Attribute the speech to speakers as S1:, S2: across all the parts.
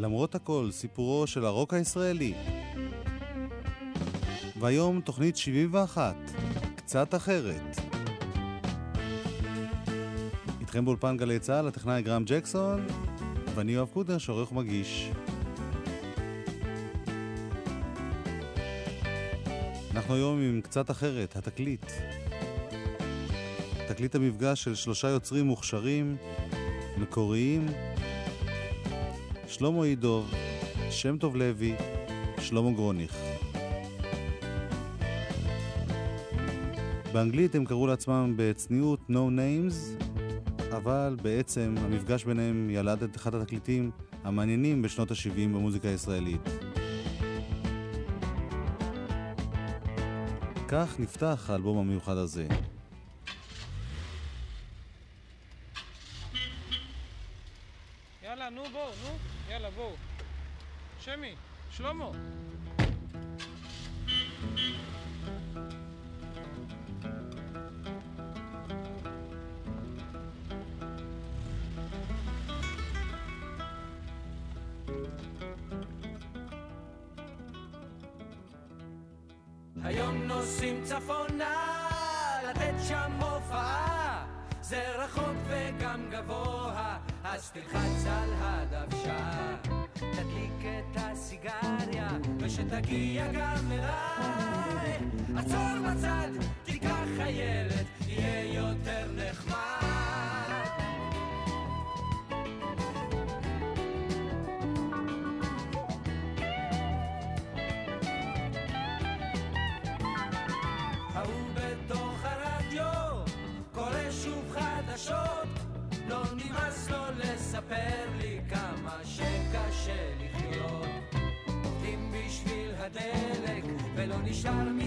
S1: למרות הכל, סיפורו של הרוק הישראלי. והיום תוכנית 71, קצת אחרת. איתכם באולפן גלי צה"ל, הטכנאי גרם ג'קסון, ואני יואב קודר, שעורך ומגיש. אנחנו היום עם קצת אחרת, התקליט. תקליט המפגש של שלושה יוצרים מוכשרים, מקוריים, שלמה עידוב, שם טוב לוי, שלמה גרוניך. באנגלית הם קראו לעצמם בצניעות No Names, אבל בעצם המפגש ביניהם ילד את אחד התקליטים המעניינים בשנות ה-70 במוזיקה הישראלית. כך נפתח האלבום המיוחד הזה.
S2: שמי,
S3: ולא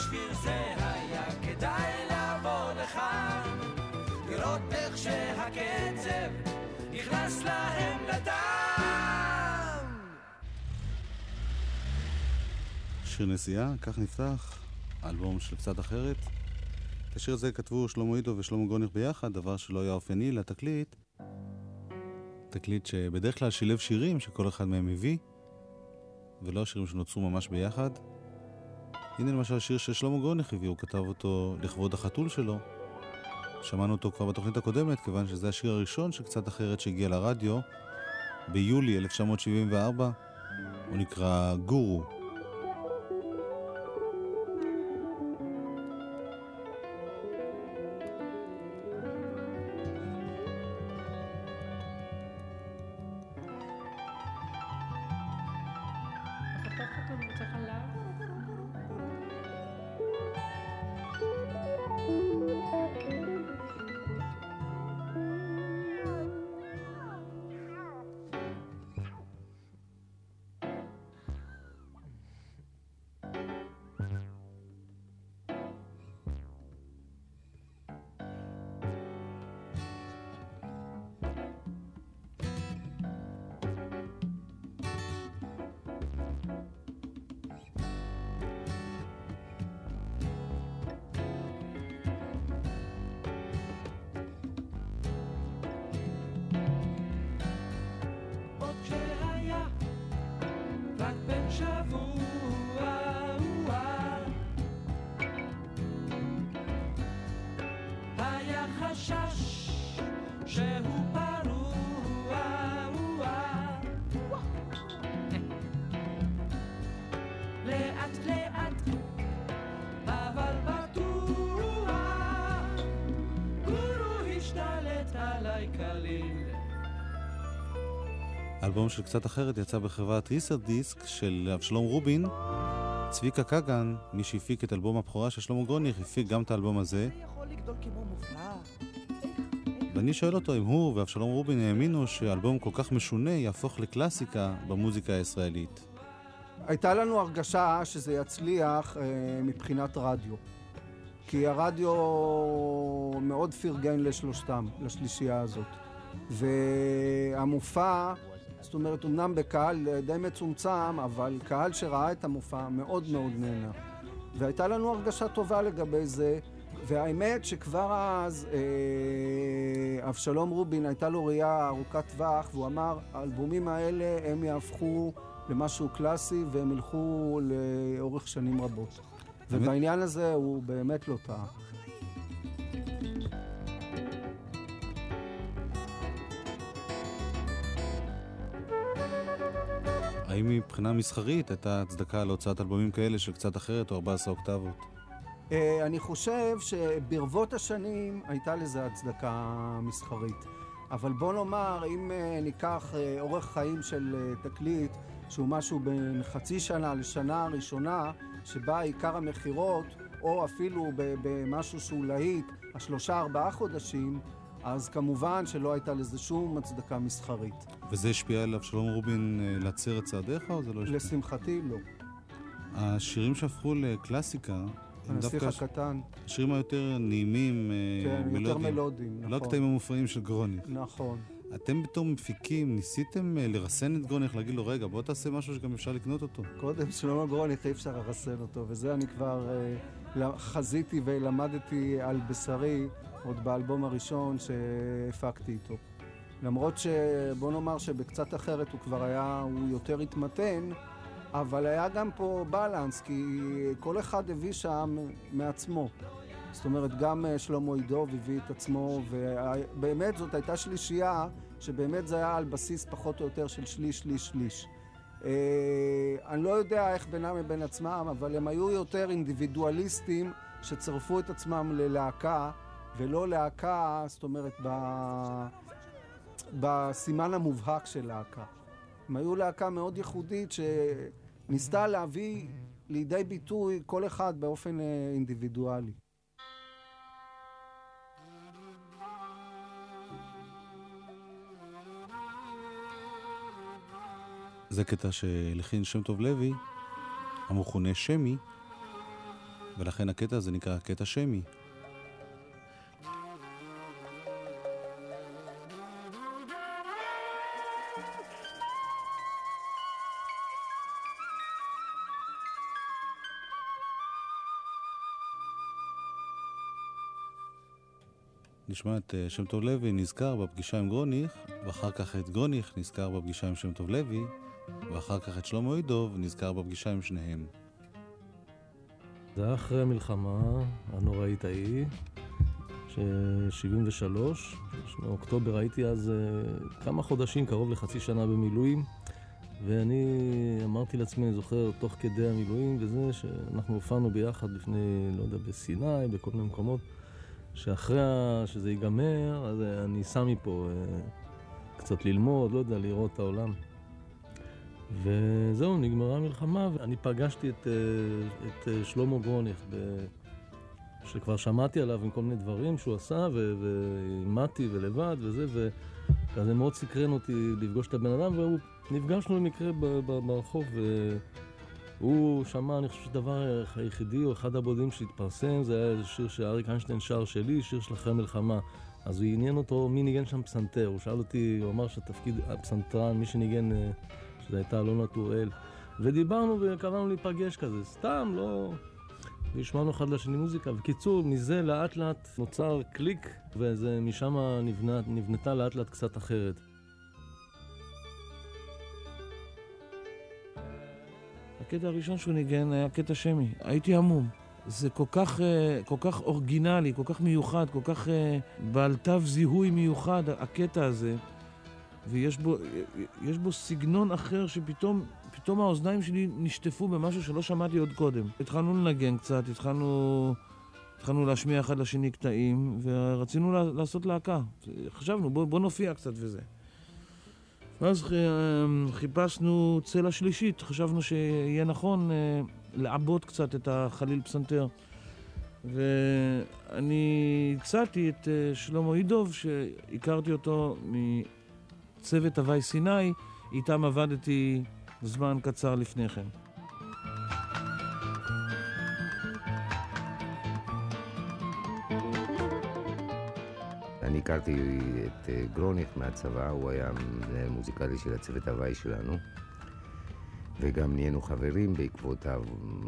S3: בשביל זה היה כדאי לבוא לכאן, לראות איך שהקצב נכנס להם לדם.
S1: שיר נסיעה, כך נפתח, אלבום של קצת אחרת. את השיר הזה כתבו שלמה עידו ושלמה גרוניך ביחד, דבר שלא היה אופייני לתקליט. תקליט שבדרך כלל שילב שירים שכל אחד מהם הביא, ולא שירים שנוצרו ממש ביחד. הנה למשל שיר ששלמה גרוניך הביא, הוא כתב אותו לכבוד החתול שלו. שמענו אותו כבר בתוכנית הקודמת, כיוון שזה השיר הראשון של קצת אחרת שהגיע לרדיו, ביולי 1974. הוא נקרא גורו. האלבום של קצת אחרת יצא בחברת ריסר דיסק של אבשלום רובין. צביקה כגן, מי שהפיק את אלבום הבכורה של שלמה גרוניך, הפיק גם את האלבום הזה. ואני שואל אותו אם הוא ואבשלום רובין האמינו שאלבום כל כך משונה יהפוך לקלאסיקה במוזיקה הישראלית.
S4: הייתה לנו הרגשה שזה יצליח אה, מבחינת רדיו. כי הרדיו מאוד פרגן לשלושתם, לשלישייה הזאת. והמופע, זאת אומרת, אמנם בקהל די מצומצם, אבל קהל שראה את המופע מאוד מאוד נהנה. והייתה לנו הרגשה טובה לגבי זה, והאמת שכבר אז אה, אבשלום רובין הייתה לו ראייה ארוכת טווח, והוא אמר, האלבומים האלה הם יהפכו למשהו קלאסי והם ילכו לאורך שנים רבות. ובעניין הזה הוא באמת לא טעה.
S1: האם מבחינה מסחרית הייתה הצדקה להוצאת אלבומים כאלה של קצת אחרת או 14 אוקטבות?
S4: אה, אני חושב שברבות השנים הייתה לזה הצדקה מסחרית. אבל בוא נאמר, אם אה, ניקח אה, אורך חיים של תקליט, שהוא משהו בין חצי שנה לשנה הראשונה, שבה עיקר המכירות, או אפילו במשהו שהוא להיט, השלושה ארבעה חודשים, אז כמובן שלא הייתה לזה שום הצדקה מסחרית.
S1: וזה השפיע על אבשלום רובין אה, להצר את צעדיך, או זה לא השפיע?
S4: לשמחתי, לא.
S1: השירים שהפכו לקלאסיקה,
S4: הנסיך הקטן.
S1: השירים היותר נעימים,
S4: אה, כן. יותר מלודיים,
S1: נכון. לא הקטעים המופרעים של גרוניך.
S4: נכון.
S1: אתם בתור מפיקים ניסיתם אה, לרסן את גרוניך, להגיד לו, רגע, בוא תעשה משהו שגם אפשר לקנות אותו.
S4: קודם, שלמה גרוניך אי אפשר לרסן אותו, וזה אני כבר אה, חזיתי ולמדתי על בשרי עוד באלבום הראשון שהפקתי איתו. למרות שבוא נאמר שבקצת אחרת הוא כבר היה, הוא יותר התמתן, אבל היה גם פה בלנס, כי כל אחד הביא שם מעצמו. זאת אומרת, גם אה, שלמה עידוב הביא את עצמו, ובאמת זאת הייתה שלישייה, שבאמת זה היה על בסיס פחות או יותר של שליש, שליש, שליש. אה, אני לא יודע איך בינם לבין עצמם, אבל הם היו יותר אינדיבידואליסטים שצרפו את עצמם ללהקה, ולא להקה, זאת אומרת, ב... בסימן המובהק של להקה. הם היו להקה מאוד ייחודית שניסתה להביא לידי ביטוי כל אחד באופן אה, אינדיבידואלי.
S1: זה קטע שהלחין שם טוב לוי, המכונה שמי, ולכן הקטע הזה נקרא קטע שמי. נשמע את אה, שם טוב לוי נזכר בפגישה עם גרוניך, ואחר כך את גרוניך נזכר בפגישה עם שם טוב לוי, ואחר כך את שלמה אידוב נזכר בפגישה עם שניהם.
S5: זה היה אחרי המלחמה הנוראית ההיא, ש-73, באוקטובר הייתי אז uh, כמה חודשים, קרוב לחצי שנה במילואים, ואני אמרתי לעצמי, אני זוכר, תוך כדי המילואים וזה, שאנחנו הופענו ביחד לפני, לא יודע, בסיני, בכל מיני מקומות, שאחרי שזה ייגמר, אז אני סע מפה uh, קצת ללמוד, לא יודע, לראות את העולם. וזהו, נגמרה המלחמה, ואני פגשתי את, אה, את אה, שלמה גרוניך. שכבר שמעתי עליו עם כל מיני דברים שהוא עשה, ואימדתי ולבד וזה, וזה מאוד סקרן אותי לפגוש את הבן אדם, ונפגשנו במקרה ברחוב, והוא שמע, אני חושב שהדבר היחידי, או אחד הבודדים שהתפרסם, זה היה איזה שיר שאריק איינשטיין שר שלי, שיר של אחרי המלחמה. אז הוא עניין אותו מי ניגן שם פסנתר, הוא שאל אותי, הוא אמר שהתפקיד הפסנתרן, מי שניגן... אה, שזו הייתה אלונה טוראל. ודיברנו וקבענו להיפגש כזה, סתם, לא... והשמענו אחד לשני מוזיקה. בקיצור, מזה לאט לאט נוצר קליק, ומשם נבנתה לאט לאט קצת אחרת. הקטע הראשון שהוא ניגן היה קטע שמי. הייתי המום. זה כל כך, אה, כל כך אורגינלי, כל כך מיוחד, כל כך אה, בעל תו זיהוי מיוחד, הקטע הזה. ויש בו, בו סגנון אחר שפתאום פתאום האוזניים שלי נשטפו במשהו שלא שמעתי עוד קודם. התחלנו לנגן קצת, התחלנו, התחלנו להשמיע אחד לשני קטעים, ורצינו לעשות להקה. חשבנו, בוא, בוא נופיע קצת וזה.
S6: ואז אה, חיפשנו צלע שלישית, חשבנו שיהיה נכון אה, לעבות קצת את החליל פסנתר. ואני הצעתי את אה, שלמה אידוב, שהכרתי אותו מצוות הווי סיני, איתם עבדתי זמן קצר לפני כן.
S7: אני הכרתי את אה, גרוניך מהצבא, הוא היה מנהל מוזיקלי של הצוות הוואי שלנו, וגם נהיינו חברים בעקבות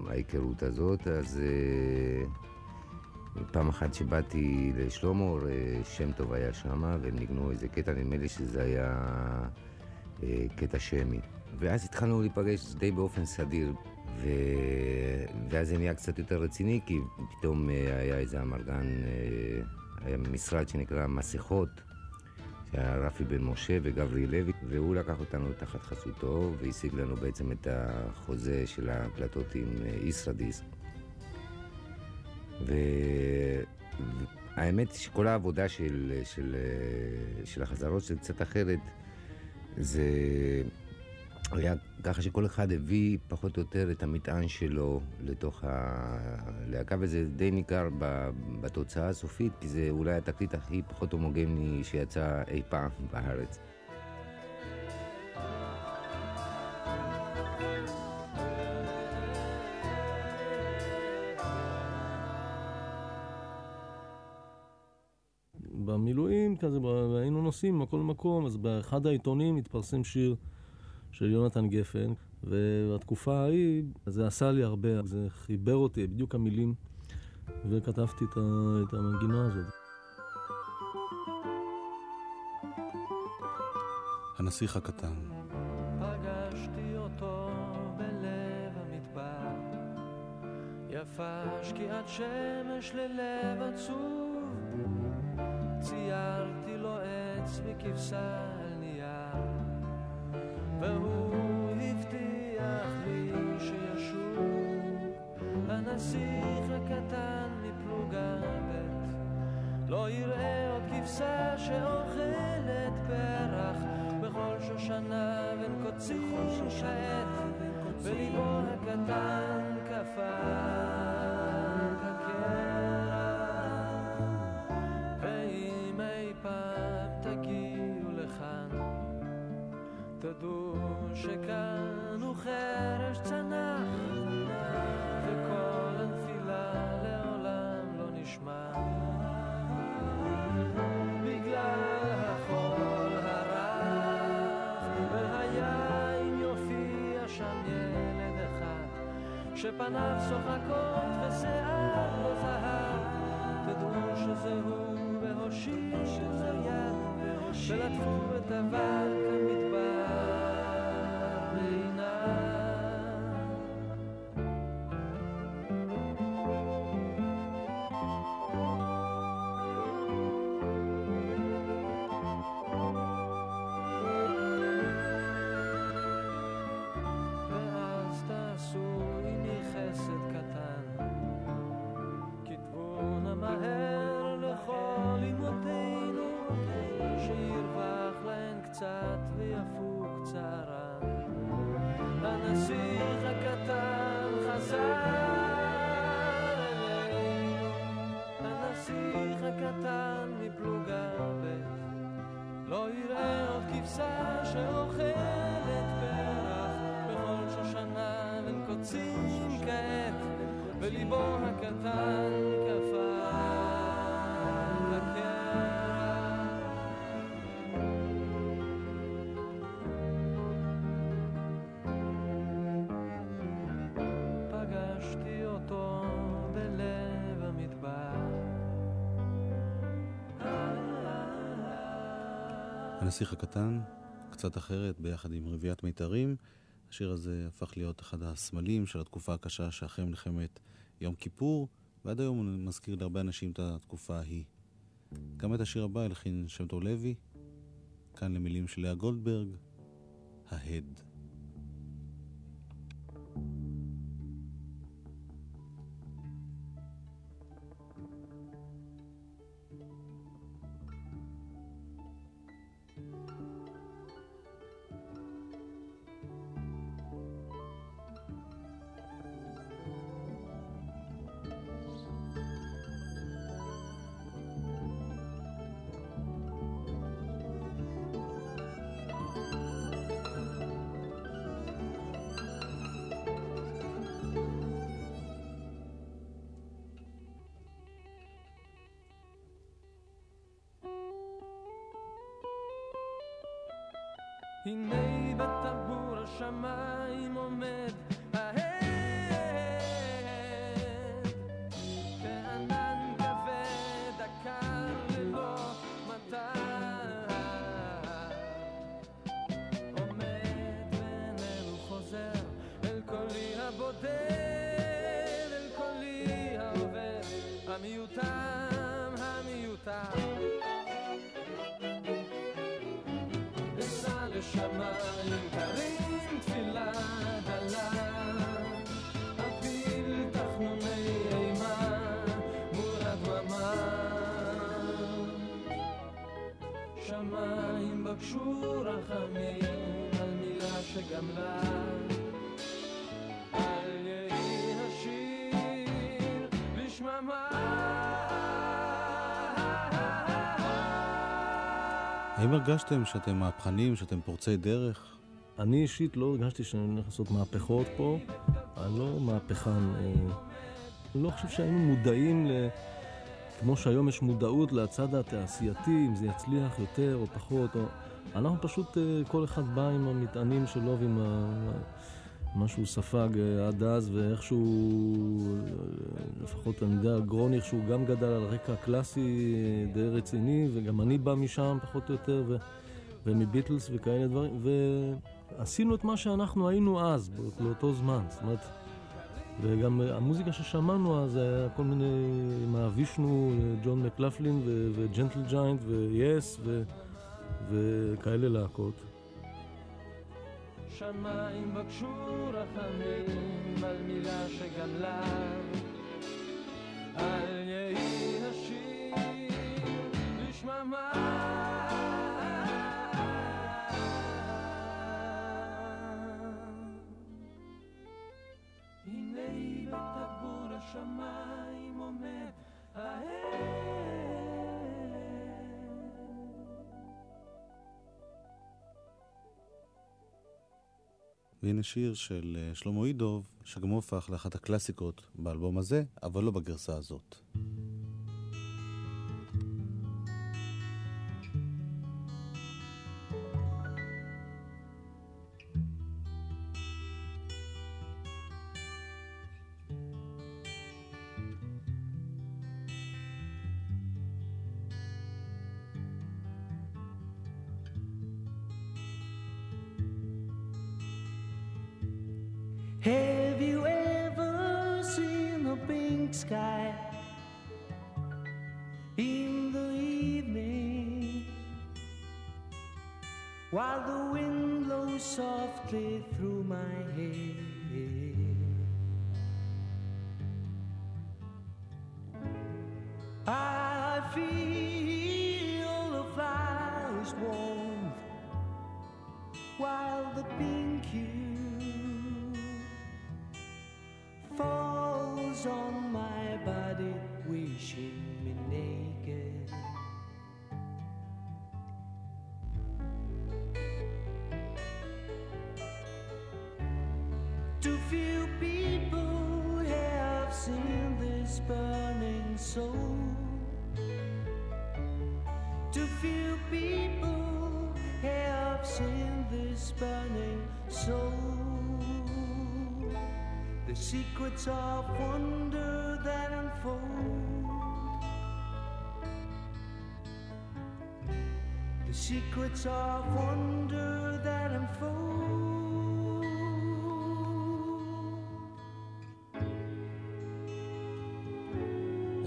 S7: ההיכרות הזאת, אז אה, פעם אחת שבאתי אה, שם טוב היה שם, והם ניגנו איזה קטע, נדמה לי שזה היה קטע שמי. ואז התחלנו להיפגש די באופן סדיר, ו... ואז זה נהיה קצת יותר רציני, כי פתאום היה איזה אמרגן... היה משרד שנקרא מסכות, שהיה רפי בן משה וגברי לוי, והוא לקח אותנו תחת חסותו והשיג לנו בעצם את החוזה של ההקלטות עם אה, ישרדיסק. והאמת היא שכל העבודה של, של, אה, של החזרות זה קצת אחרת. זה היה ככה שכל אחד הביא פחות או יותר את המטען שלו לתוך הלהקה, וזה די ניכר בתוצאה הסופית, כי זה אולי התקליט הכי פחות הומוגני שיצא אי פעם בארץ.
S5: במילואים, כזה, היינו נוסעים מכל מקום, אז באחד העיתונים התפרסם שיר של יונתן גפן, והתקופה ההיא, זה עשה לי הרבה, זה חיבר אותי, בדיוק המילים, וכתבתי את, ה, את המנגינה הזאת.
S1: הנסיך הקטן.
S3: פגשתי אותו בלב המדבר, יפה שקיעת שמש ללב עצוב, ציירתי לו עץ וכבשה והוא הבטיח לי שישוב. הנסיך הקטן מפלוגה ב' לא יראה עוד כבשה שאוכלת פרח. בכל שושנה בין קוצים שעת וליבו הקטן קפא תדעו שכאן הוא חרש צנח וכל הנפילה לעולם לא נשמע. בגלל החול הרך והיין יופיע שם ילד אחד שפניו צוחקות ושיער לא זהב. תדעו שזה הוא והושיטו יד ולטפו את אבק
S1: הנסיך הקטן, קצת אחרת, ביחד עם רביעיית מיתרים. השיר הזה הפך להיות אחד הסמלים של התקופה הקשה שאחרי מלחמת יום כיפור, ועד היום הוא מזכיר להרבה אנשים את התקופה ההיא. גם את השיר הבא הלחין שם טוב לוי, כאן למילים של לאה גולדברג, ההד. האם הרגשתם שאתם מהפכנים, שאתם פורצי דרך?
S5: אני אישית לא הרגשתי שאני הולך לעשות מהפכות פה, אני לא מהפכן. אה, אני לא חושב שהיינו מודעים, ל... כמו שהיום יש מודעות לצד התעשייתי, אם זה יצליח יותר או פחות. או... אנחנו פשוט, אה, כל אחד בא עם המטענים שלו ועם ה... מה שהוא ספג אה, עד אז, ואיכשהו, לפחות אני יודע, גרוניך, שהוא גם גדל על רקע קלאסי די רציני, וגם אני בא משם פחות או יותר, ו... ומביטלס וכאלה דברים, ועשינו את מה שאנחנו היינו אז, באותו זמן. זאת אומרת, וגם המוזיקה ששמענו אז היה כל מיני, מהווישנו, ג'ון מקלפלין וג'נטל ג'יינט ויס וכאלה להקות.
S3: שמיים בקשו רחמים על מילה שגמלה אל יהי השיר בשממה הנה בתגבור השמיים עומד העד
S1: והנה שיר של אה, שלמה אידוב, שגם הוא הפך לאחת הקלאסיקות באלבום הזה, אבל לא בגרסה הזאת.
S8: Have you ever seen a pink sky in the evening while the wind blows softly through my hair? Secrets of wonder that unfold.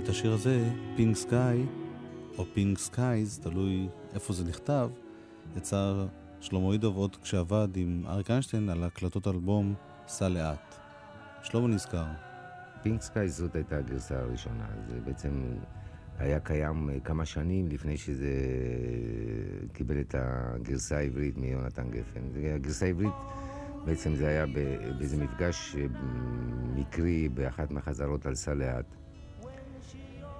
S1: את השיר הזה, Pink Sky, או Pink Skies, תלוי איפה זה נכתב, יצר שלמה אידוב עוד כשעבד עם אריק איינשטיין על הקלטות אלבום סע לאט. שלמה נזכר.
S7: Pink Sky זאת הייתה הגרסה הראשונה. זה בעצם היה קיים אה, כמה שנים לפני שזה קיבל את הגרסה העברית מיונתן גפן. הגרסה העברית, בעצם זה היה באיזה מפגש אה, מקרי באחת מהחזרות על סע לאט.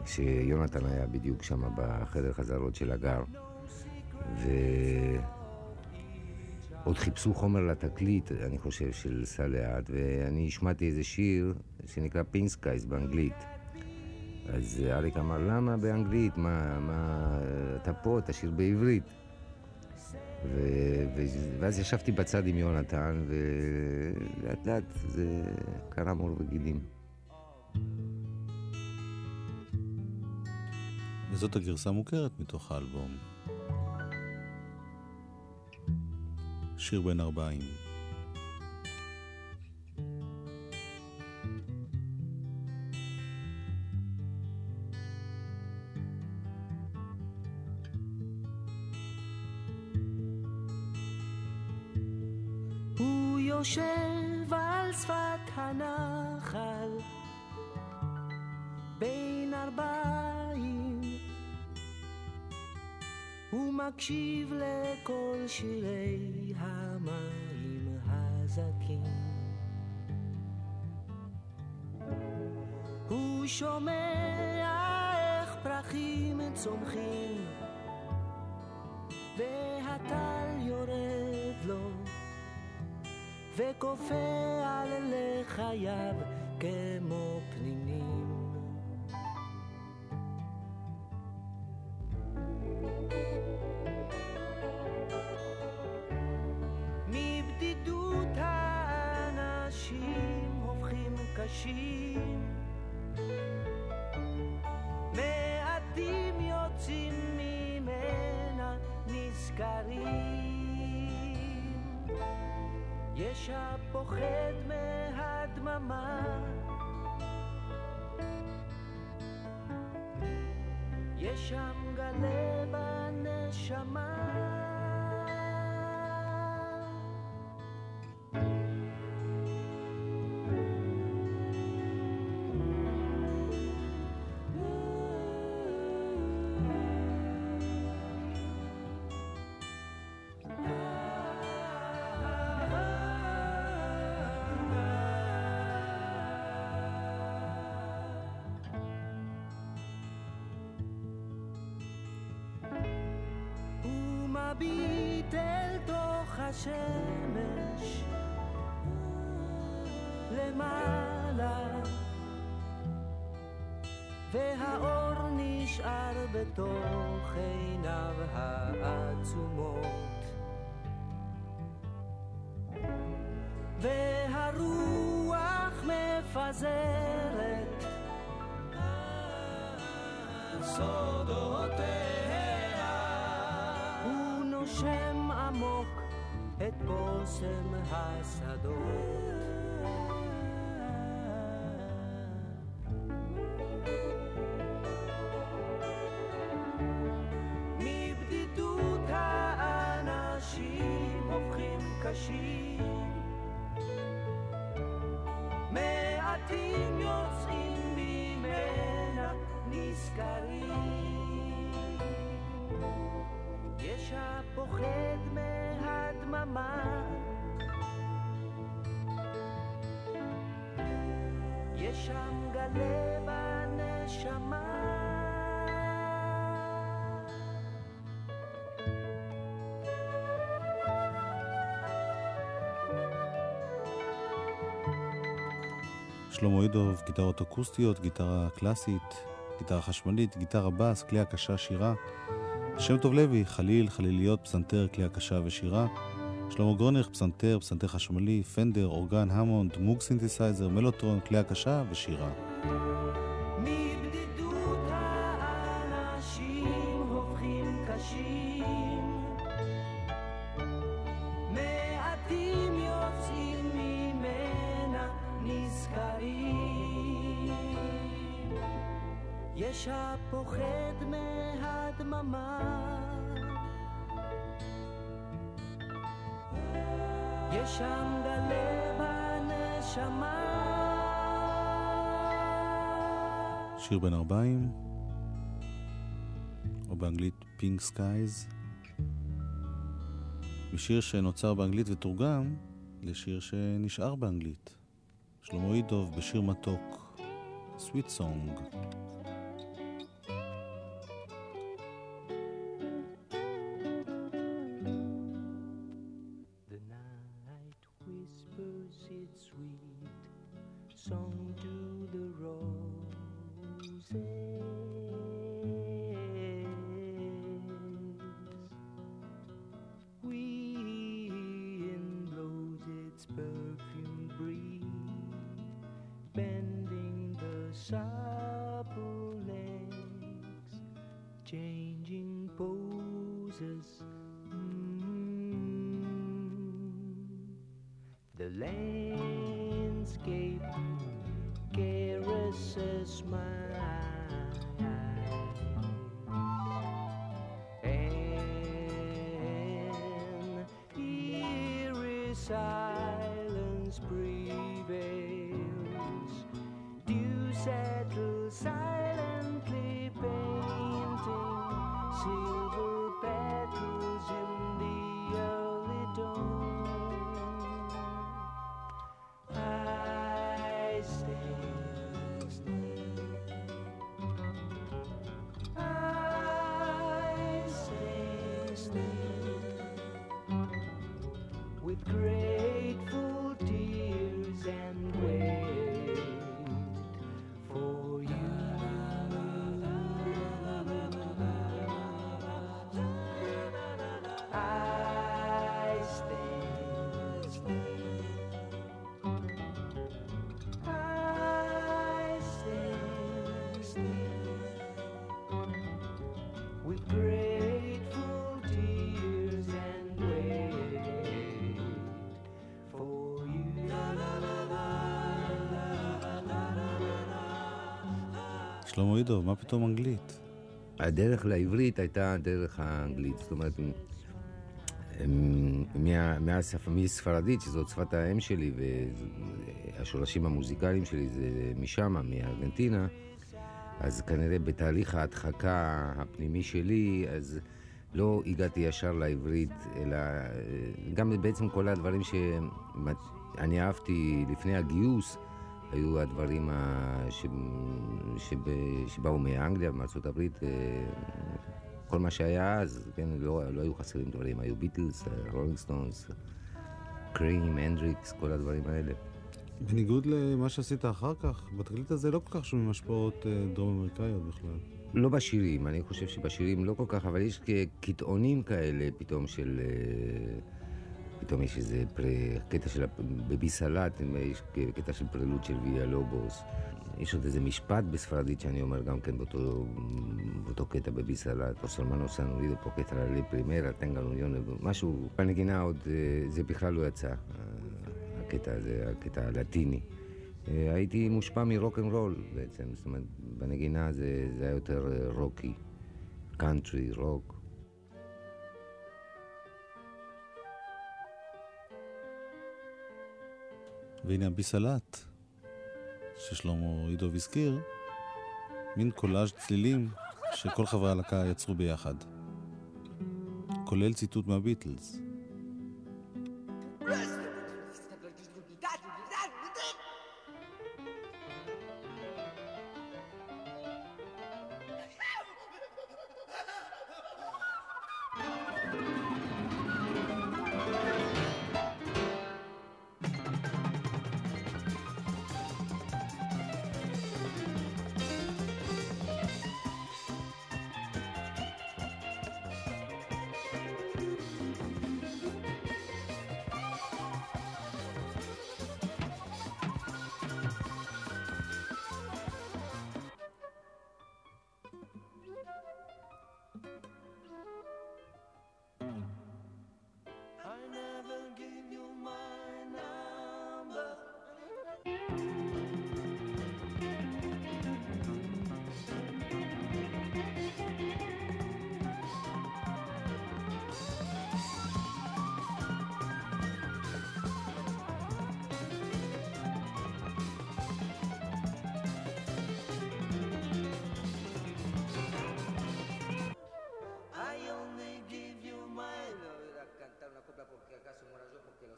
S7: שיונתן היה בדיוק שם בחדר חזרות של הגר. ועוד חיפשו חומר לתקליט, אני חושב, של סע לאט, ואני השמעתי איזה שיר שנקרא Pink Skies באנגלית. אז אריק אמר, למה באנגלית? מה, מה, אתה פה, תשאיר בעברית. ו- ו- ואז ישבתי בצד עם יונתן, ולאט לאט זה קרם עור וגידים.
S1: וזאת הגרסה המוכרת מתוך האלבום. שיר בן ארבעים.
S8: מקשיב לכל שירי המים הזכים. הוא שומע איך פרחים צומחים והטל יורד לו וכופה על לחייו כמו יש הפוחד מהדממה. יש שם גלה בנשמה אל תוך השמש למעלה והאור נשאר בתוך עיניו העצומות. והרוח מפזרת סודותיה הוא נושם בושם השדות. מבדידות האנשים הופכים קשים. מעטים יוצאים ממנה נזכרים. יש הפוחד מהדממה יש שם גלה בנשמה
S1: שלמה אידוב, גיטרות אקוסטיות, גיטרה קלאסית, גיטרה חשמלית, גיטרה בס, כלי הקשה, שירה. שם טוב לוי, חליל, חליליות, פסנתר, כלי הקשה ושירה. שלמה גרונך, פסנתר, פסנתר חשמלי, פנדר, organ, המונד, מוג סינתסייזר, מלוטרון, כלי הקשה ושירה. משיר שנוצר באנגלית ותורגם לשיר שנשאר באנגלית. שלמה אידוב בשיר מתוק, סוויט סונג.
S8: Eyes, and here is silence with grateful tears and wait for you. I stand. I stand
S1: שלמה עידו, מה פתאום אנגלית?
S7: הדרך לעברית הייתה דרך האנגלית, זאת אומרת, מה- מהשפה, מספרדית, שזאת שפת האם שלי, והשורשים המוזיקליים שלי זה משם, מארגנטינה, אז כנראה בתהליך ההדחקה הפנימי שלי, אז לא הגעתי ישר לעברית, אלא אה, גם בעצם כל הדברים שאני אהבתי לפני הגיוס, היו הדברים ה- ש... שב... שבאו מאנגליה ומארצות הברית, אה, כל מה שהיה אז, כן, לא, לא היו חסרים דברים, היו ביטלס, רולינג סטונס, קרים, הנדריקס, כל הדברים האלה.
S1: בניגוד למה שעשית אחר כך, בתקליט הזה לא כל כך שומעים השפעות אה, דרום אמריקאיות בכלל.
S7: לא בשירים, אני חושב שבשירים לא כל כך, אבל יש קטעונים כאלה פתאום של... אה, פתאום יש איזה פר... קטע של... הפ- בביסלט, יש קטע של פרלוד של ויה לובוס. יש עוד איזה משפט בספרדית שאני אומר גם כן באותו, באותו קטע. Los hermanos sean unidos porque esa es la ley primera, tengan unión, משהו, בנגינה עוד, אה, זה בכלל לא יצא, אה, הקטע הזה, הקטע הלטיני. אה, הייתי מושפע מרוק אנד רול בעצם, זאת אומרת, בנגינה זה, זה היה יותר רוקי, קאנטרי, רוק.
S1: והנה הביסלט, ששלמה עידו הזכיר, מין קולאז' צלילים שכל חברי הלהקה יצרו ביחד. כולל ציטוט מהביטלס.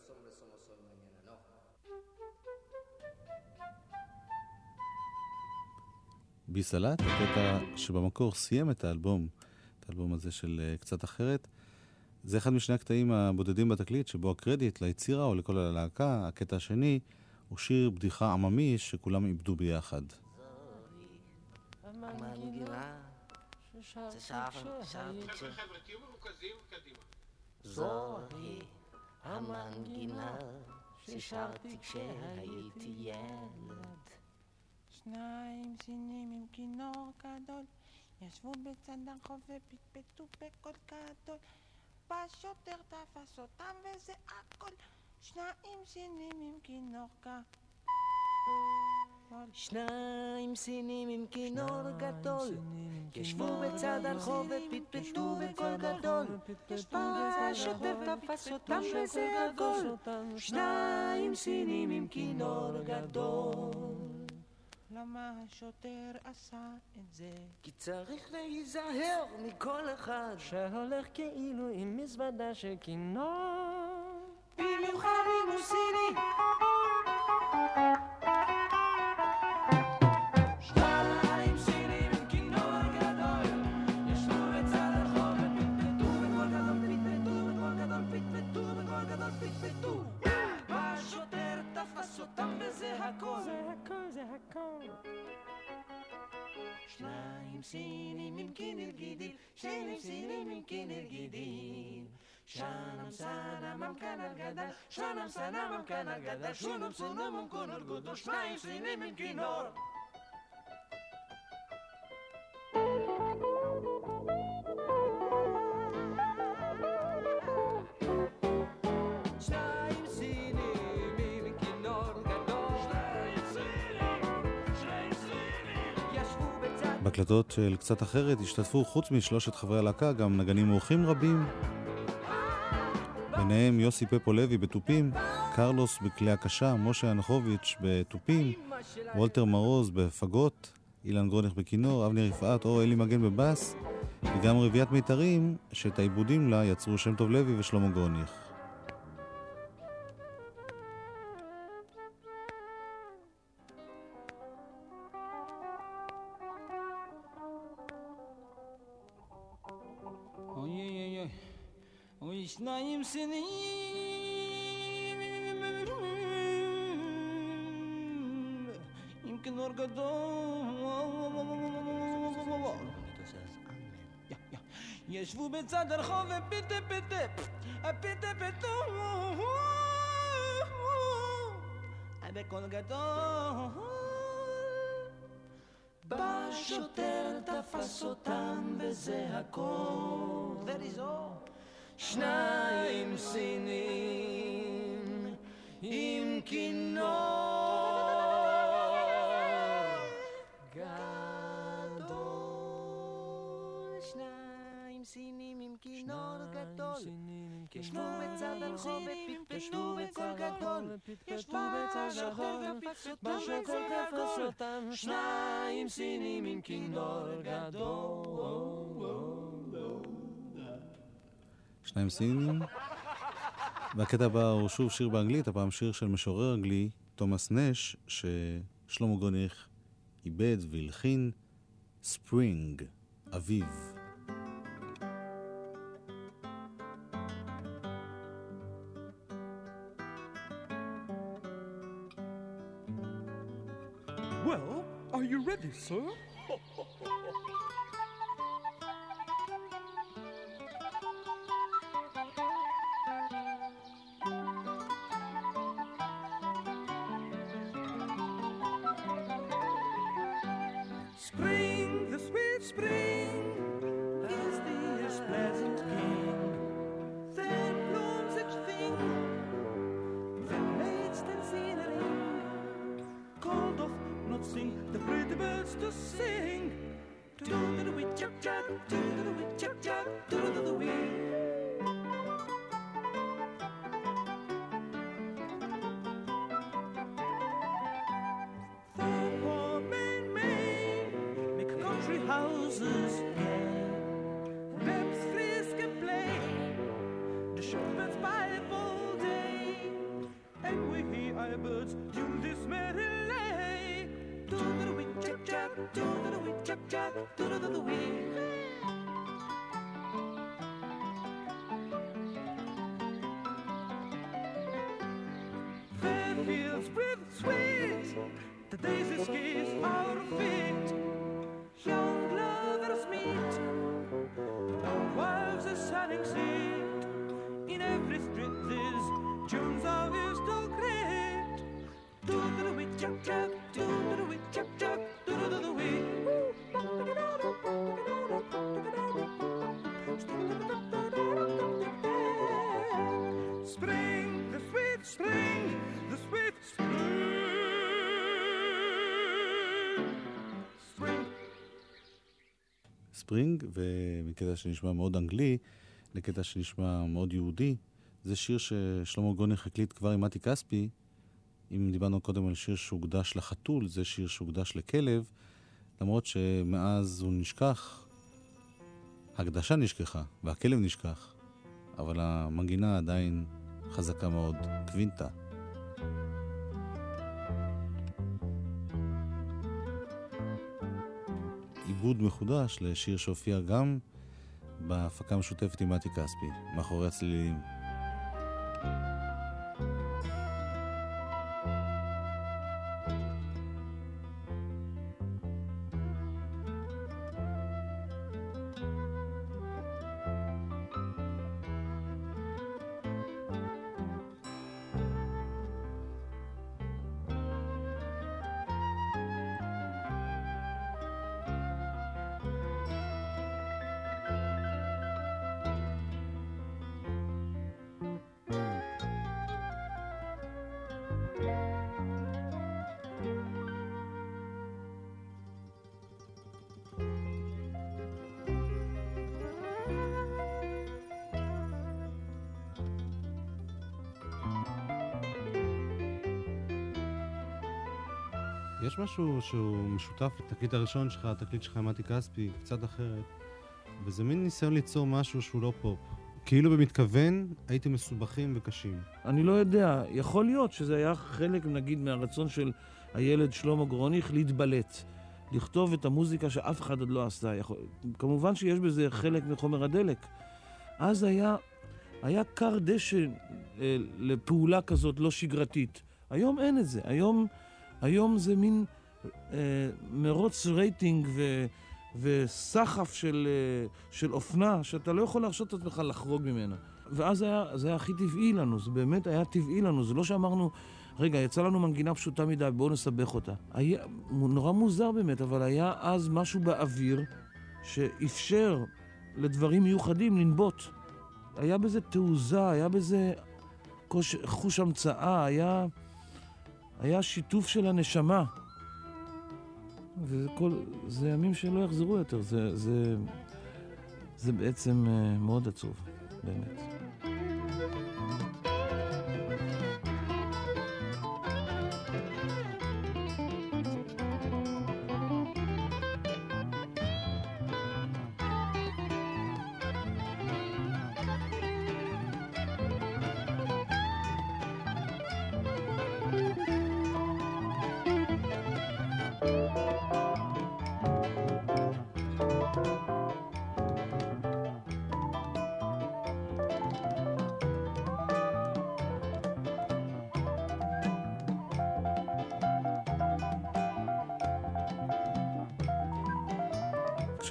S9: Los hombres somos hoy, mañana no.
S1: ביסלט, הקטע שבמקור סיים את האלבום, את האלבום הזה של אה, קצת אחרת. זה אחד משני הקטעים הבודדים בתקליט, שבו הקרדיט ליצירה או לכל הלהקה, הקטע השני, הוא שיר בדיחה עממי שכולם איבדו ביחד.
S8: זוהי המנגינה ששרתי כשהייתי ילד.
S10: שניים סינים עם כינור גדול, ישבו בצד הרחוב ופטפטו בקול גדול. בא שוטר תפס אותם וזה הכל, שניים סינים עם כינור גדול.
S8: שניים סינים עם כינור גדול, ישבו בצד הרחוב ופטפטו בקול גדול. בא השוטר תפס אותם וזה הכל, שניים סינים עם כינור גדול.
S10: למה השוטר עשה את זה?
S8: כי צריך להיזהר מכל אחד
S11: שהולך כאילו עם מזוודה של כינור.
S8: במיוחד אם הוא סיני.
S11: תפס אותם וזה הכל. זה הכל, זה הכל.
S8: שניים סינים עם כינר גידים, שניים סינים עם כינר גידים. שנם סנמם כנר גדל, שנם סנמם כנר גדל, שונם סנמם
S12: בהקלטות של קצת אחרת השתתפו חוץ משלושת חברי הלהקה גם נגנים אורחים רבים ביניהם יוסי פפו לוי בתופים, קרלוס בכלי הקשה, משה ינחוביץ' בתופים, וולטר מרוז בפגות, אילן גרוניך בכינור, אבנר יפעת או אלי מגן בבאס וגם רביעיית מיתרים שאת העיבודים לה יצרו שם טוב לוי ושלמה גרוניך.
S11: שניים סינים עם כינור גדול ישבו בצד הרחוב ופיטה פיטה הפיטה פיטו בקול גדול
S8: בא שוטר תפס אותם וזה הכל. שניים סינים עם כינור גדול.
S10: שניים סינים עם כינור גדול,
S8: ישבו בצד הרחוב ופטפטו בקול גדול.
S11: ישבו בצד הרחוב בשוטר תפס אותם שניים סינים עם כינור גדול.
S12: שניים סינים. והקטע הבא הוא שוב שיר באנגלית, הפעם שיר של משורר אנגלי, תומאס נש, ששלמה גרוניך איבד והלחין, ספרינג, אביב.
S11: To greet. Do
S3: do do wee chuck chuck, do do do do wee. Spring, the sweet spring, the sweet spring. Spring.
S1: ספרינג, ומקטע שנשמע מאוד אנגלי לקטע שנשמע מאוד יהודי. זה שיר ששלמה גוניך הקליט כבר עם מתי כספי. אם דיברנו קודם על שיר שהוקדש לחתול, זה שיר שהוקדש לכלב, למרות שמאז הוא נשכח, הקדשה נשכחה והכלב נשכח, אבל המנגינה עדיין חזקה מאוד, קווינטה. עיבוד מחודש לשיר שהופיע גם בהפקה משותפת עם מתי כספי, מאחורי הצלילים. יש משהו שהוא משותף לתקליט הראשון שלך, התקליט שלך עם מתי כספי, קצת אחרת, וזה מין ניסיון ליצור משהו שהוא לא פופ. כאילו במתכוון הייתם מסובכים וקשים.
S6: אני לא יודע, יכול להיות שזה היה חלק, נגיד, מהרצון של הילד שלמה גרוניך להתבלט. לכתוב את המוזיקה שאף אחד עוד לא עשה. יכול... כמובן שיש בזה חלק מחומר הדלק. אז היה, היה כר דשא אה, לפעולה כזאת לא שגרתית. היום אין את זה. היום, היום זה מין אה, מרוץ רייטינג ו, וסחף של, אה, של אופנה, שאתה לא יכול להרשות את עצמך לחרוג ממנה. ואז היה, זה היה הכי טבעי לנו, זה באמת היה טבעי לנו. זה לא שאמרנו, רגע, יצא לנו מנגינה פשוטה מדי, בואו נסבך אותה. היה נורא מוזר באמת, אבל היה אז משהו באוויר שאפשר לדברים מיוחדים לנבוט. היה בזה תעוזה, היה בזה חוש המצאה, היה, היה שיתוף של הנשמה. וזה כל, זה ימים שלא יחזרו יותר, זה, זה, זה בעצם אה, מאוד עצוב, באמת.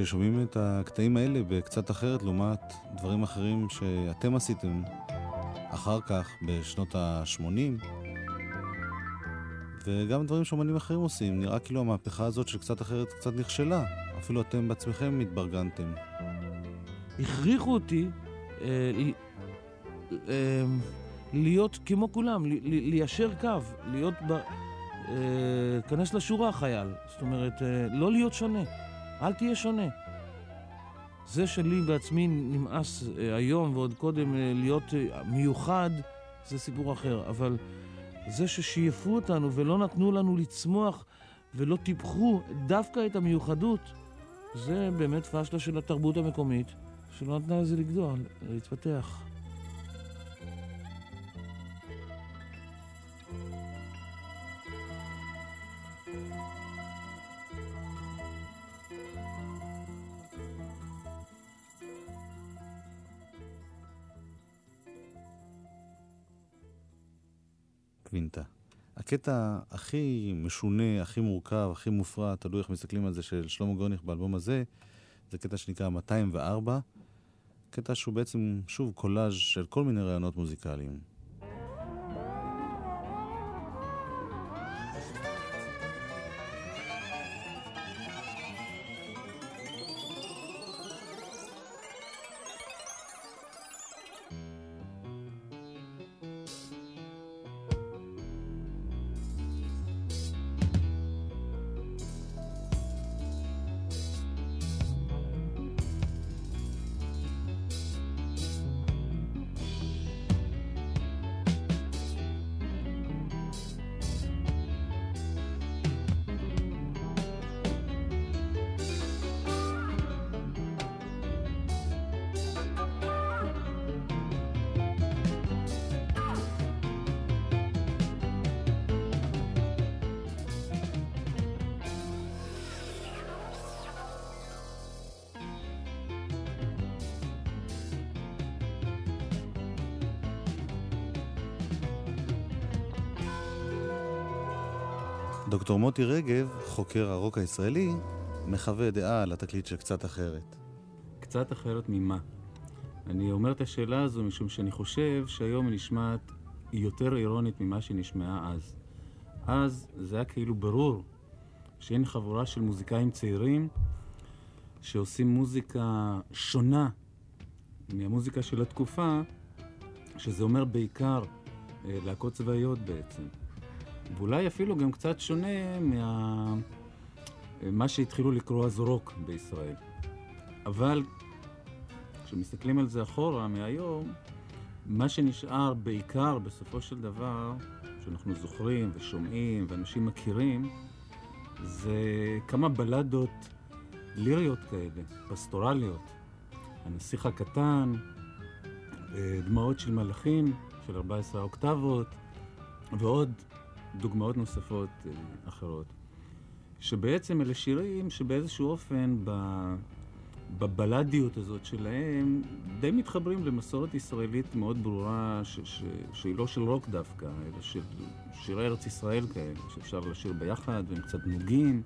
S1: כששומעים את הקטעים האלה בקצת אחרת לעומת דברים אחרים שאתם עשיתם אחר כך בשנות ה-80 וגם דברים שאומנים אחרים עושים, נראה כאילו המהפכה הזאת של קצת אחרת קצת נכשלה. אפילו אתם בעצמכם התברגנתם.
S6: הכריחו אותי אה, אה, להיות כמו כולם, ל- ל- ליישר קו, להיות ב... אה, כנס לשורה חייל. זאת אומרת, אה, לא להיות שונה. אל תהיה שונה. זה שלי בעצמי נמאס אה, היום ועוד קודם אה, להיות אה, מיוחד, זה סיפור אחר. אבל זה ששייפו אותנו ולא נתנו לנו לצמוח ולא טיפחו דווקא את המיוחדות, זה באמת פשלה של התרבות המקומית, שלא נתנה לזה לגדול, להתפתח.
S1: קווינטה. הקטע הכי משונה, הכי מורכב, הכי מופרע, תלוי איך מסתכלים על זה, של שלמה גורניך באלבום הזה, זה קטע שנקרא 204. קטע שהוא בעצם, שוב, קולאז' של כל מיני רעיונות מוזיקליים. דוקטור מוטי רגב, חוקר הרוק הישראלי, מחווה דעה על התקליט של קצת אחרת.
S13: קצת אחרת ממה? אני אומר את השאלה הזו משום שאני חושב שהיום היא נשמעת יותר אירונית ממה שנשמעה אז. אז זה היה כאילו ברור שאין חבורה של מוזיקאים צעירים שעושים מוזיקה שונה מהמוזיקה של התקופה, שזה אומר בעיקר אה, להקות צבאיות בעצם. ואולי אפילו גם קצת שונה מה... מה שהתחילו לקרוא אז רוק בישראל. אבל כשמסתכלים על זה אחורה, מהיום, מה שנשאר בעיקר בסופו של דבר, שאנחנו זוכרים ושומעים ואנשים מכירים, זה כמה בלדות ליריות כאלה, פסטורליות. הנסיך הקטן, אה, דמעות של מלאכים, של 14 האוקטבות, ועוד דוגמאות נוספות אה, אחרות. שבעצם אלה שירים שבאיזשהו אופן. בבלדיות הזאת שלהם די מתחברים למסורת ישראלית מאוד ברורה ש... ש... שהיא לא של רוק דווקא, אלא של שירי ארץ ישראל כאלה, שאפשר לשיר ביחד והם קצת נוגים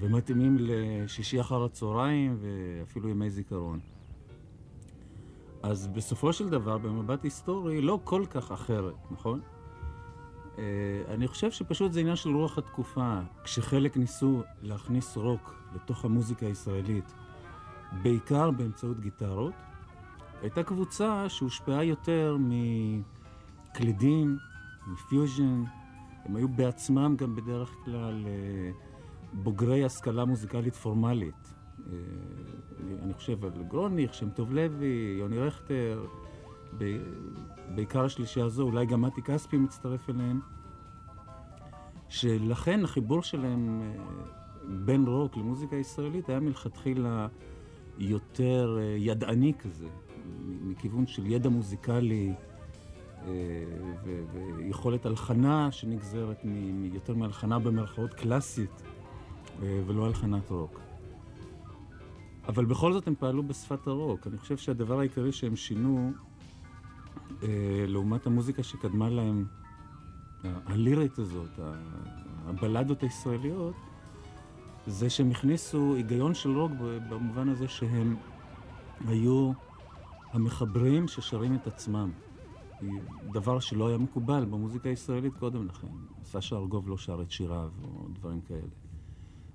S13: ומתאימים לשישי אחר הצהריים ואפילו ימי זיכרון. אז בסופו של דבר, במבט היסטורי, לא כל כך אחרת, נכון? Uh, אני חושב שפשוט זה עניין של רוח התקופה. כשחלק ניסו להכניס רוק לתוך המוזיקה הישראלית, בעיקר באמצעות גיטרות, הייתה קבוצה שהושפעה יותר מקלידים, מפיוז'ן. הם היו בעצמם גם בדרך כלל uh, בוגרי השכלה מוזיקלית פורמלית. Uh, אני חושב על גרוניך, שם טוב לוי, יוני רכטר, בעיקר השלישייה הזו, אולי גם מתי כספי מצטרף אליהם, שלכן החיבור שלהם אה, בין רוק למוזיקה ישראלית היה מלכתחילה יותר אה, ידעני כזה, מכיוון של ידע מוזיקלי אה, ויכולת הלחנה שנגזרת יותר מהלחנה במרכאות קלאסית ולא הלחנת רוק. אבל בכל זאת הם פעלו בשפת הרוק. אני חושב שהדבר העיקרי שהם שינו לעומת המוזיקה שקדמה להם, הלירית הזאת, הבלדות הישראליות, זה שהם הכניסו היגיון של רוק במובן הזה שהם היו המחברים ששרים את עצמם. דבר שלא היה מקובל במוזיקה הישראלית קודם לכן. סשה ארגוב לא שר את שיריו או דברים כאלה.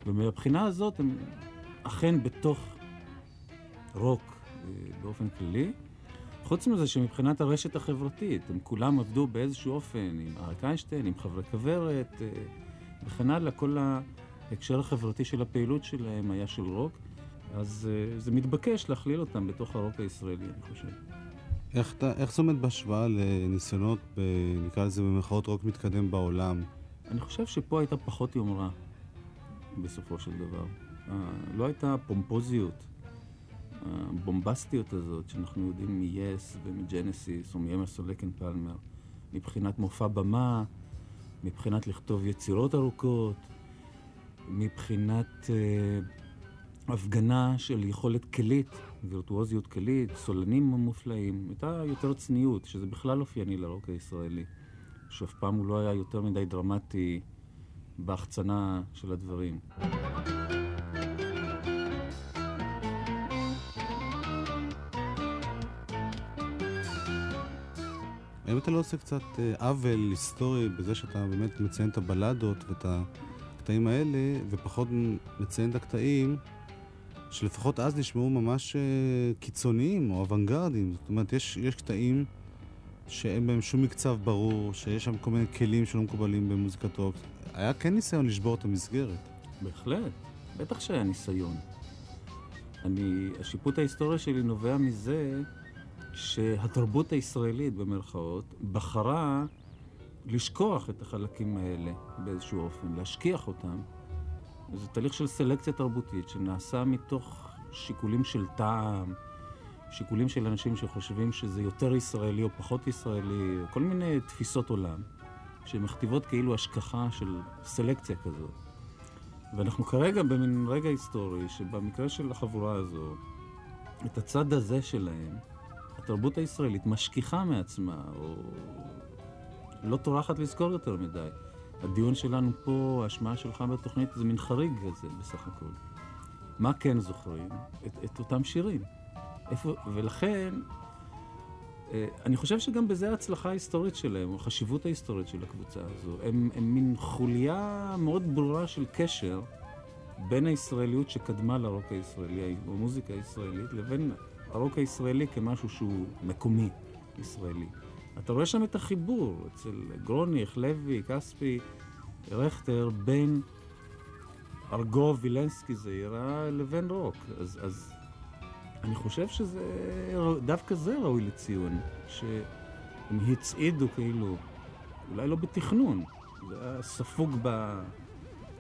S13: ומבחינה הזאת הם אכן בתוך רוק אה, באופן כללי, חוץ מזה שמבחינת הרשת החברתית, הם כולם עבדו באיזשהו אופן עם אריק איינשטיין, עם חברי כוורת אה, וכן הלאה, כל ההקשר החברתי של הפעילות שלהם היה של רוק, אז אה, זה מתבקש להכליל אותם בתוך הרוק הישראלי, אני חושב.
S1: איך, איך זה עומד בהשוואה לניסיונות, ב, נקרא לזה במרכאות רוק מתקדם בעולם?
S13: אני חושב שפה הייתה פחות יומרה, בסופו של דבר. אה, לא הייתה פומפוזיות. הבומבסטיות הזאת, שאנחנו יודעים מ-yes ומג'נסיס או מאמרסון לקן פלמר, מבחינת מופע במה, מבחינת לכתוב יצירות ארוכות, מבחינת אה, הפגנה של יכולת כלית, וירטואוזיות כלית, סולנים מופלאים, הייתה יותר צניעות, שזה בכלל אופייני לרוק הישראלי, שאף פעם הוא לא היה יותר מדי דרמטי בהחצנה של הדברים.
S1: האם אתה לא עושה קצת אה, עוול היסטורי בזה שאתה באמת מציין את הבלדות ואת הקטעים האלה, ופחות מציין את הקטעים שלפחות אז נשמעו ממש אה, קיצוניים או אוונגרדים. זאת אומרת, יש, יש קטעים שאין בהם שום מקצב ברור, שיש שם כל מיני כלים שלא מקובלים במוזיקת רוק. היה כן ניסיון לשבור את המסגרת.
S13: בהחלט, בטח שהיה ניסיון. אני, השיפוט ההיסטורי שלי נובע מזה שהתרבות הישראלית, במרכאות, בחרה לשכוח את החלקים האלה באיזשהו אופן, להשכיח אותם. זה תהליך של סלקציה תרבותית שנעשה מתוך שיקולים של טעם, שיקולים של אנשים שחושבים שזה יותר ישראלי או פחות ישראלי, כל מיני תפיסות עולם, שמכתיבות כאילו השכחה של סלקציה כזאת. ואנחנו כרגע במין רגע היסטורי, שבמקרה של החבורה הזו, את הצד הזה שלהם, התרבות הישראלית משכיחה מעצמה, או לא טורחת לזכור יותר מדי הדיון שלנו פה, ההשמעה שלך בתוכנית, זה מין חריג כזה בסך הכל. מה כן זוכרים? את, את אותם שירים. איפה, ולכן, אה, אני חושב שגם בזה ההצלחה ההיסטורית שלהם, או החשיבות ההיסטורית של הקבוצה הזו. הם, הם מין חוליה מאוד ברורה של קשר בין הישראליות שקדמה לרוק הישראלי, המוזיקה הישראלית, לבין הרוק הישראלי כמשהו שהוא מקומי ישראלי. אתה רואה שם את החיבור אצל גרוניך, לוי, כספי, רכטר, בין ארגוב, וילנסקי זעירה, לבין רוק. אז, אז אני חושב שזה, דווקא זה ראוי לציון, שהם הצעידו כאילו, אולי לא בתכנון, זה היה ספוג ב,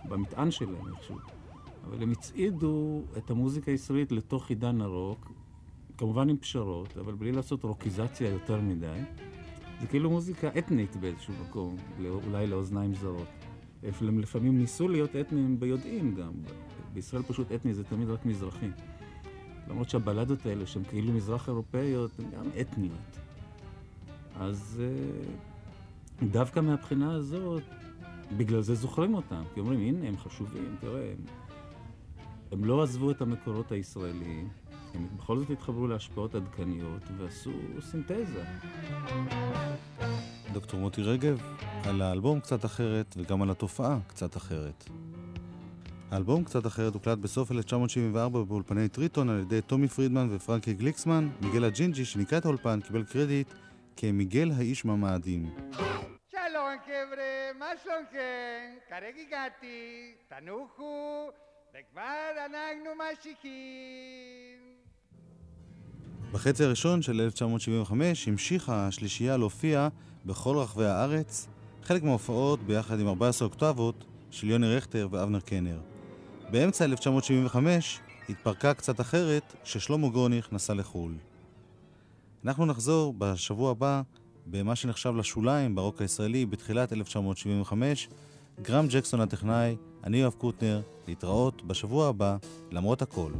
S13: במטען שלהם איכשהו, אבל הם הצעידו את המוזיקה הישראלית לתוך עידן הרוק, כמובן עם פשרות, אבל בלי לעשות רוקיזציה יותר מדי. זה כאילו מוזיקה אתנית באיזשהו מקום, אולי לאוזניים זרות. לפעמים ניסו להיות אתניים ביודעין גם. בישראל פשוט אתני זה תמיד רק מזרחי. למרות שהבלדות האלה, שהן כאילו מזרח אירופאיות, הן גם אתניות. אז אה, דווקא מהבחינה הזאת, בגלל זה זוכרים אותם. כי אומרים, הנה, הם חשובים, תראה, הם, הם לא עזבו את המקורות הישראליים, הם בכל זאת התחברו להשפעות עדכניות ועשו סינתזה.
S1: דוקטור מוטי רגב, על האלבום קצת אחרת וגם על התופעה קצת אחרת. האלבום קצת אחרת הוקלט בסוף 1974 באולפני טריטון על ידי טומי פרידמן ופרנקי גליקסמן. מיגל הג'ינג'י, שניקה את האולפן, קיבל קרדיט כמיגל האיש ממאדים.
S14: שלום חבר'ה, מה שלומכם? כרגע הגעתי, תנוחו, וכבר אנחנו משיקים.
S1: בחצי הראשון של 1975 המשיכה השלישייה להופיע בכל רחבי הארץ, חלק מההופעות ביחד עם 14 אוקטבות של יוני רכטר ואבנר קנר. באמצע 1975 התפרקה קצת אחרת כששלמה גרוניך נסע לחו"ל. אנחנו נחזור בשבוע הבא במה שנחשב לשוליים ברוק הישראלי בתחילת 1975. גרם ג'קסון הטכנאי, אני יואב קוטנר, להתראות בשבוע הבא למרות הכל.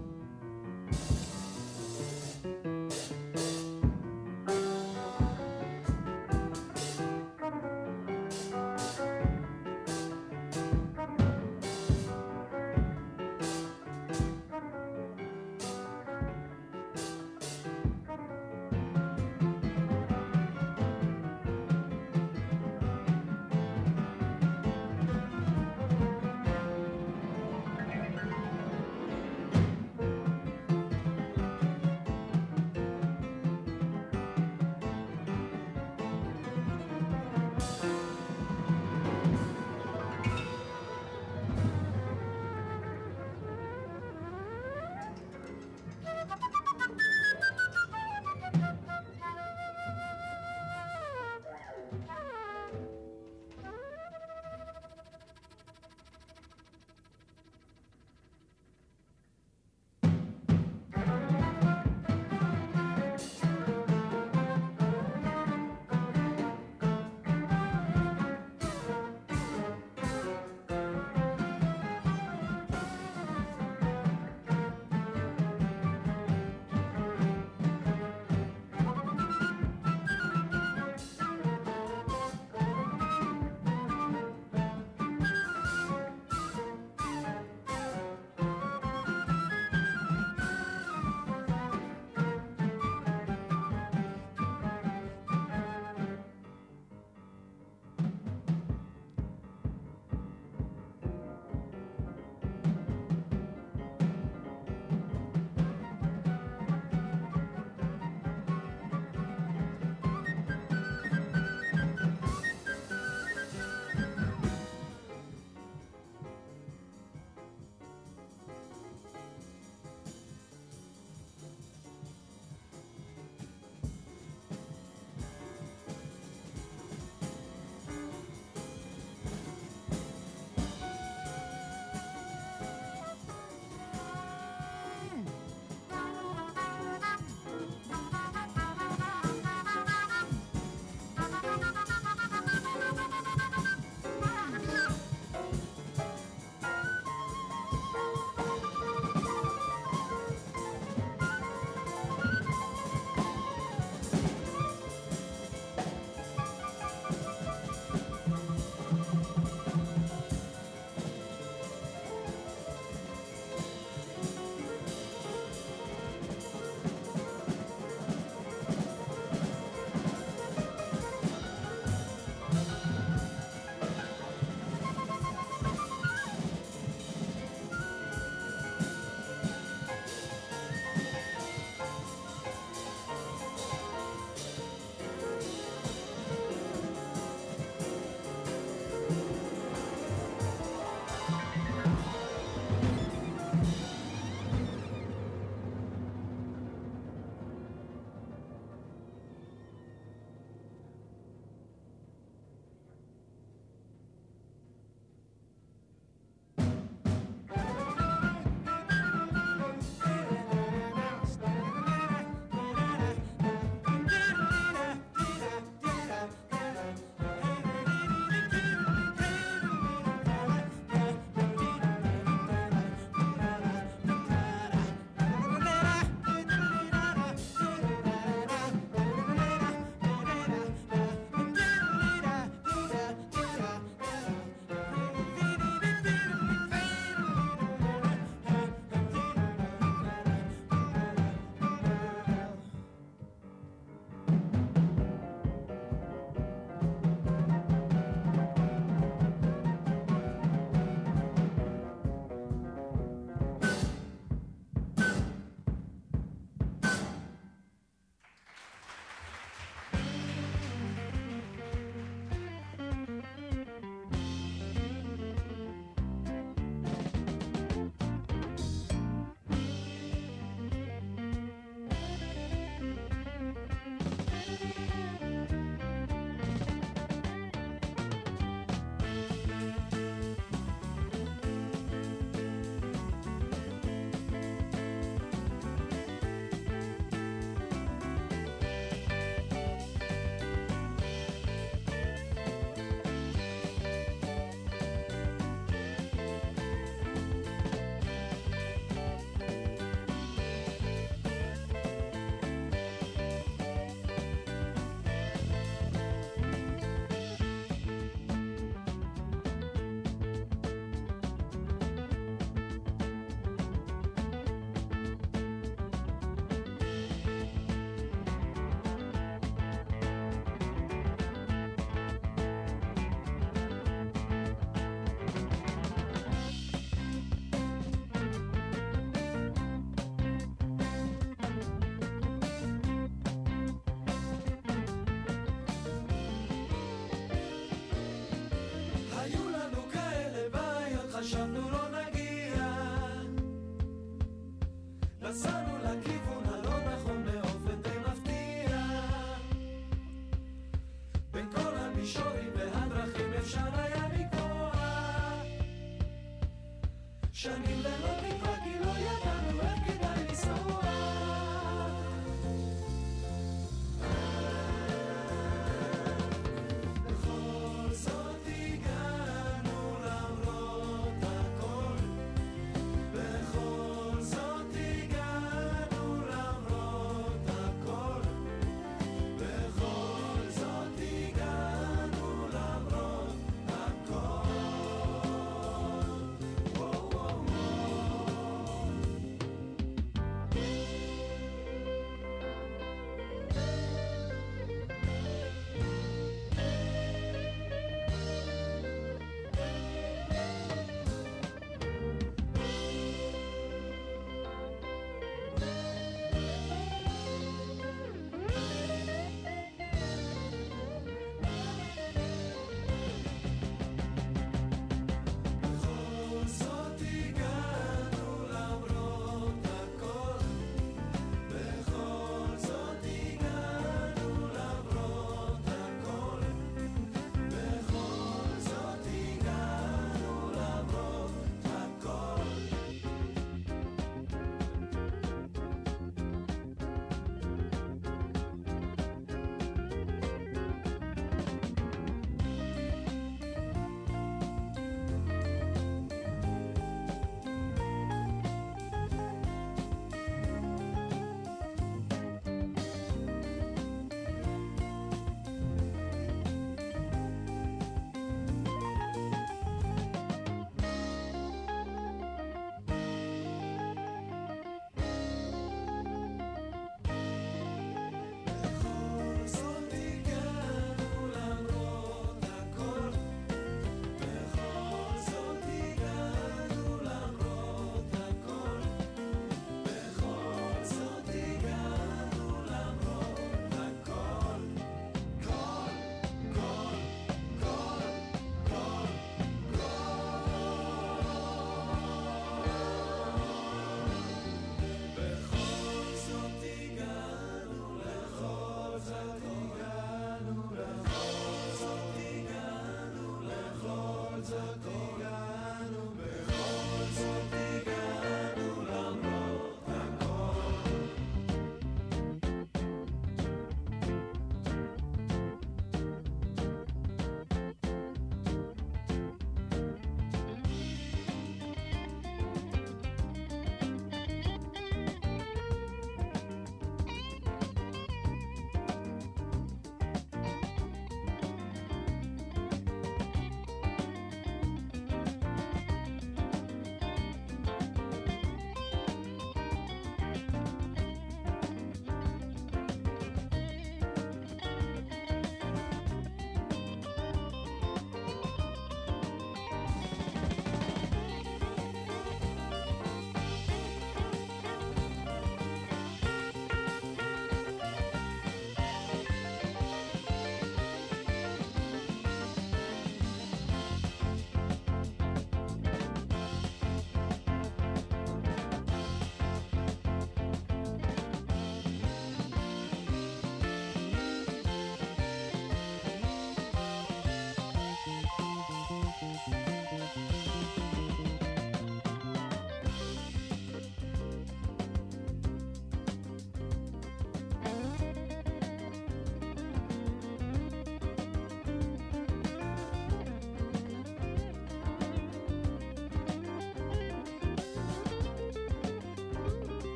S15: shining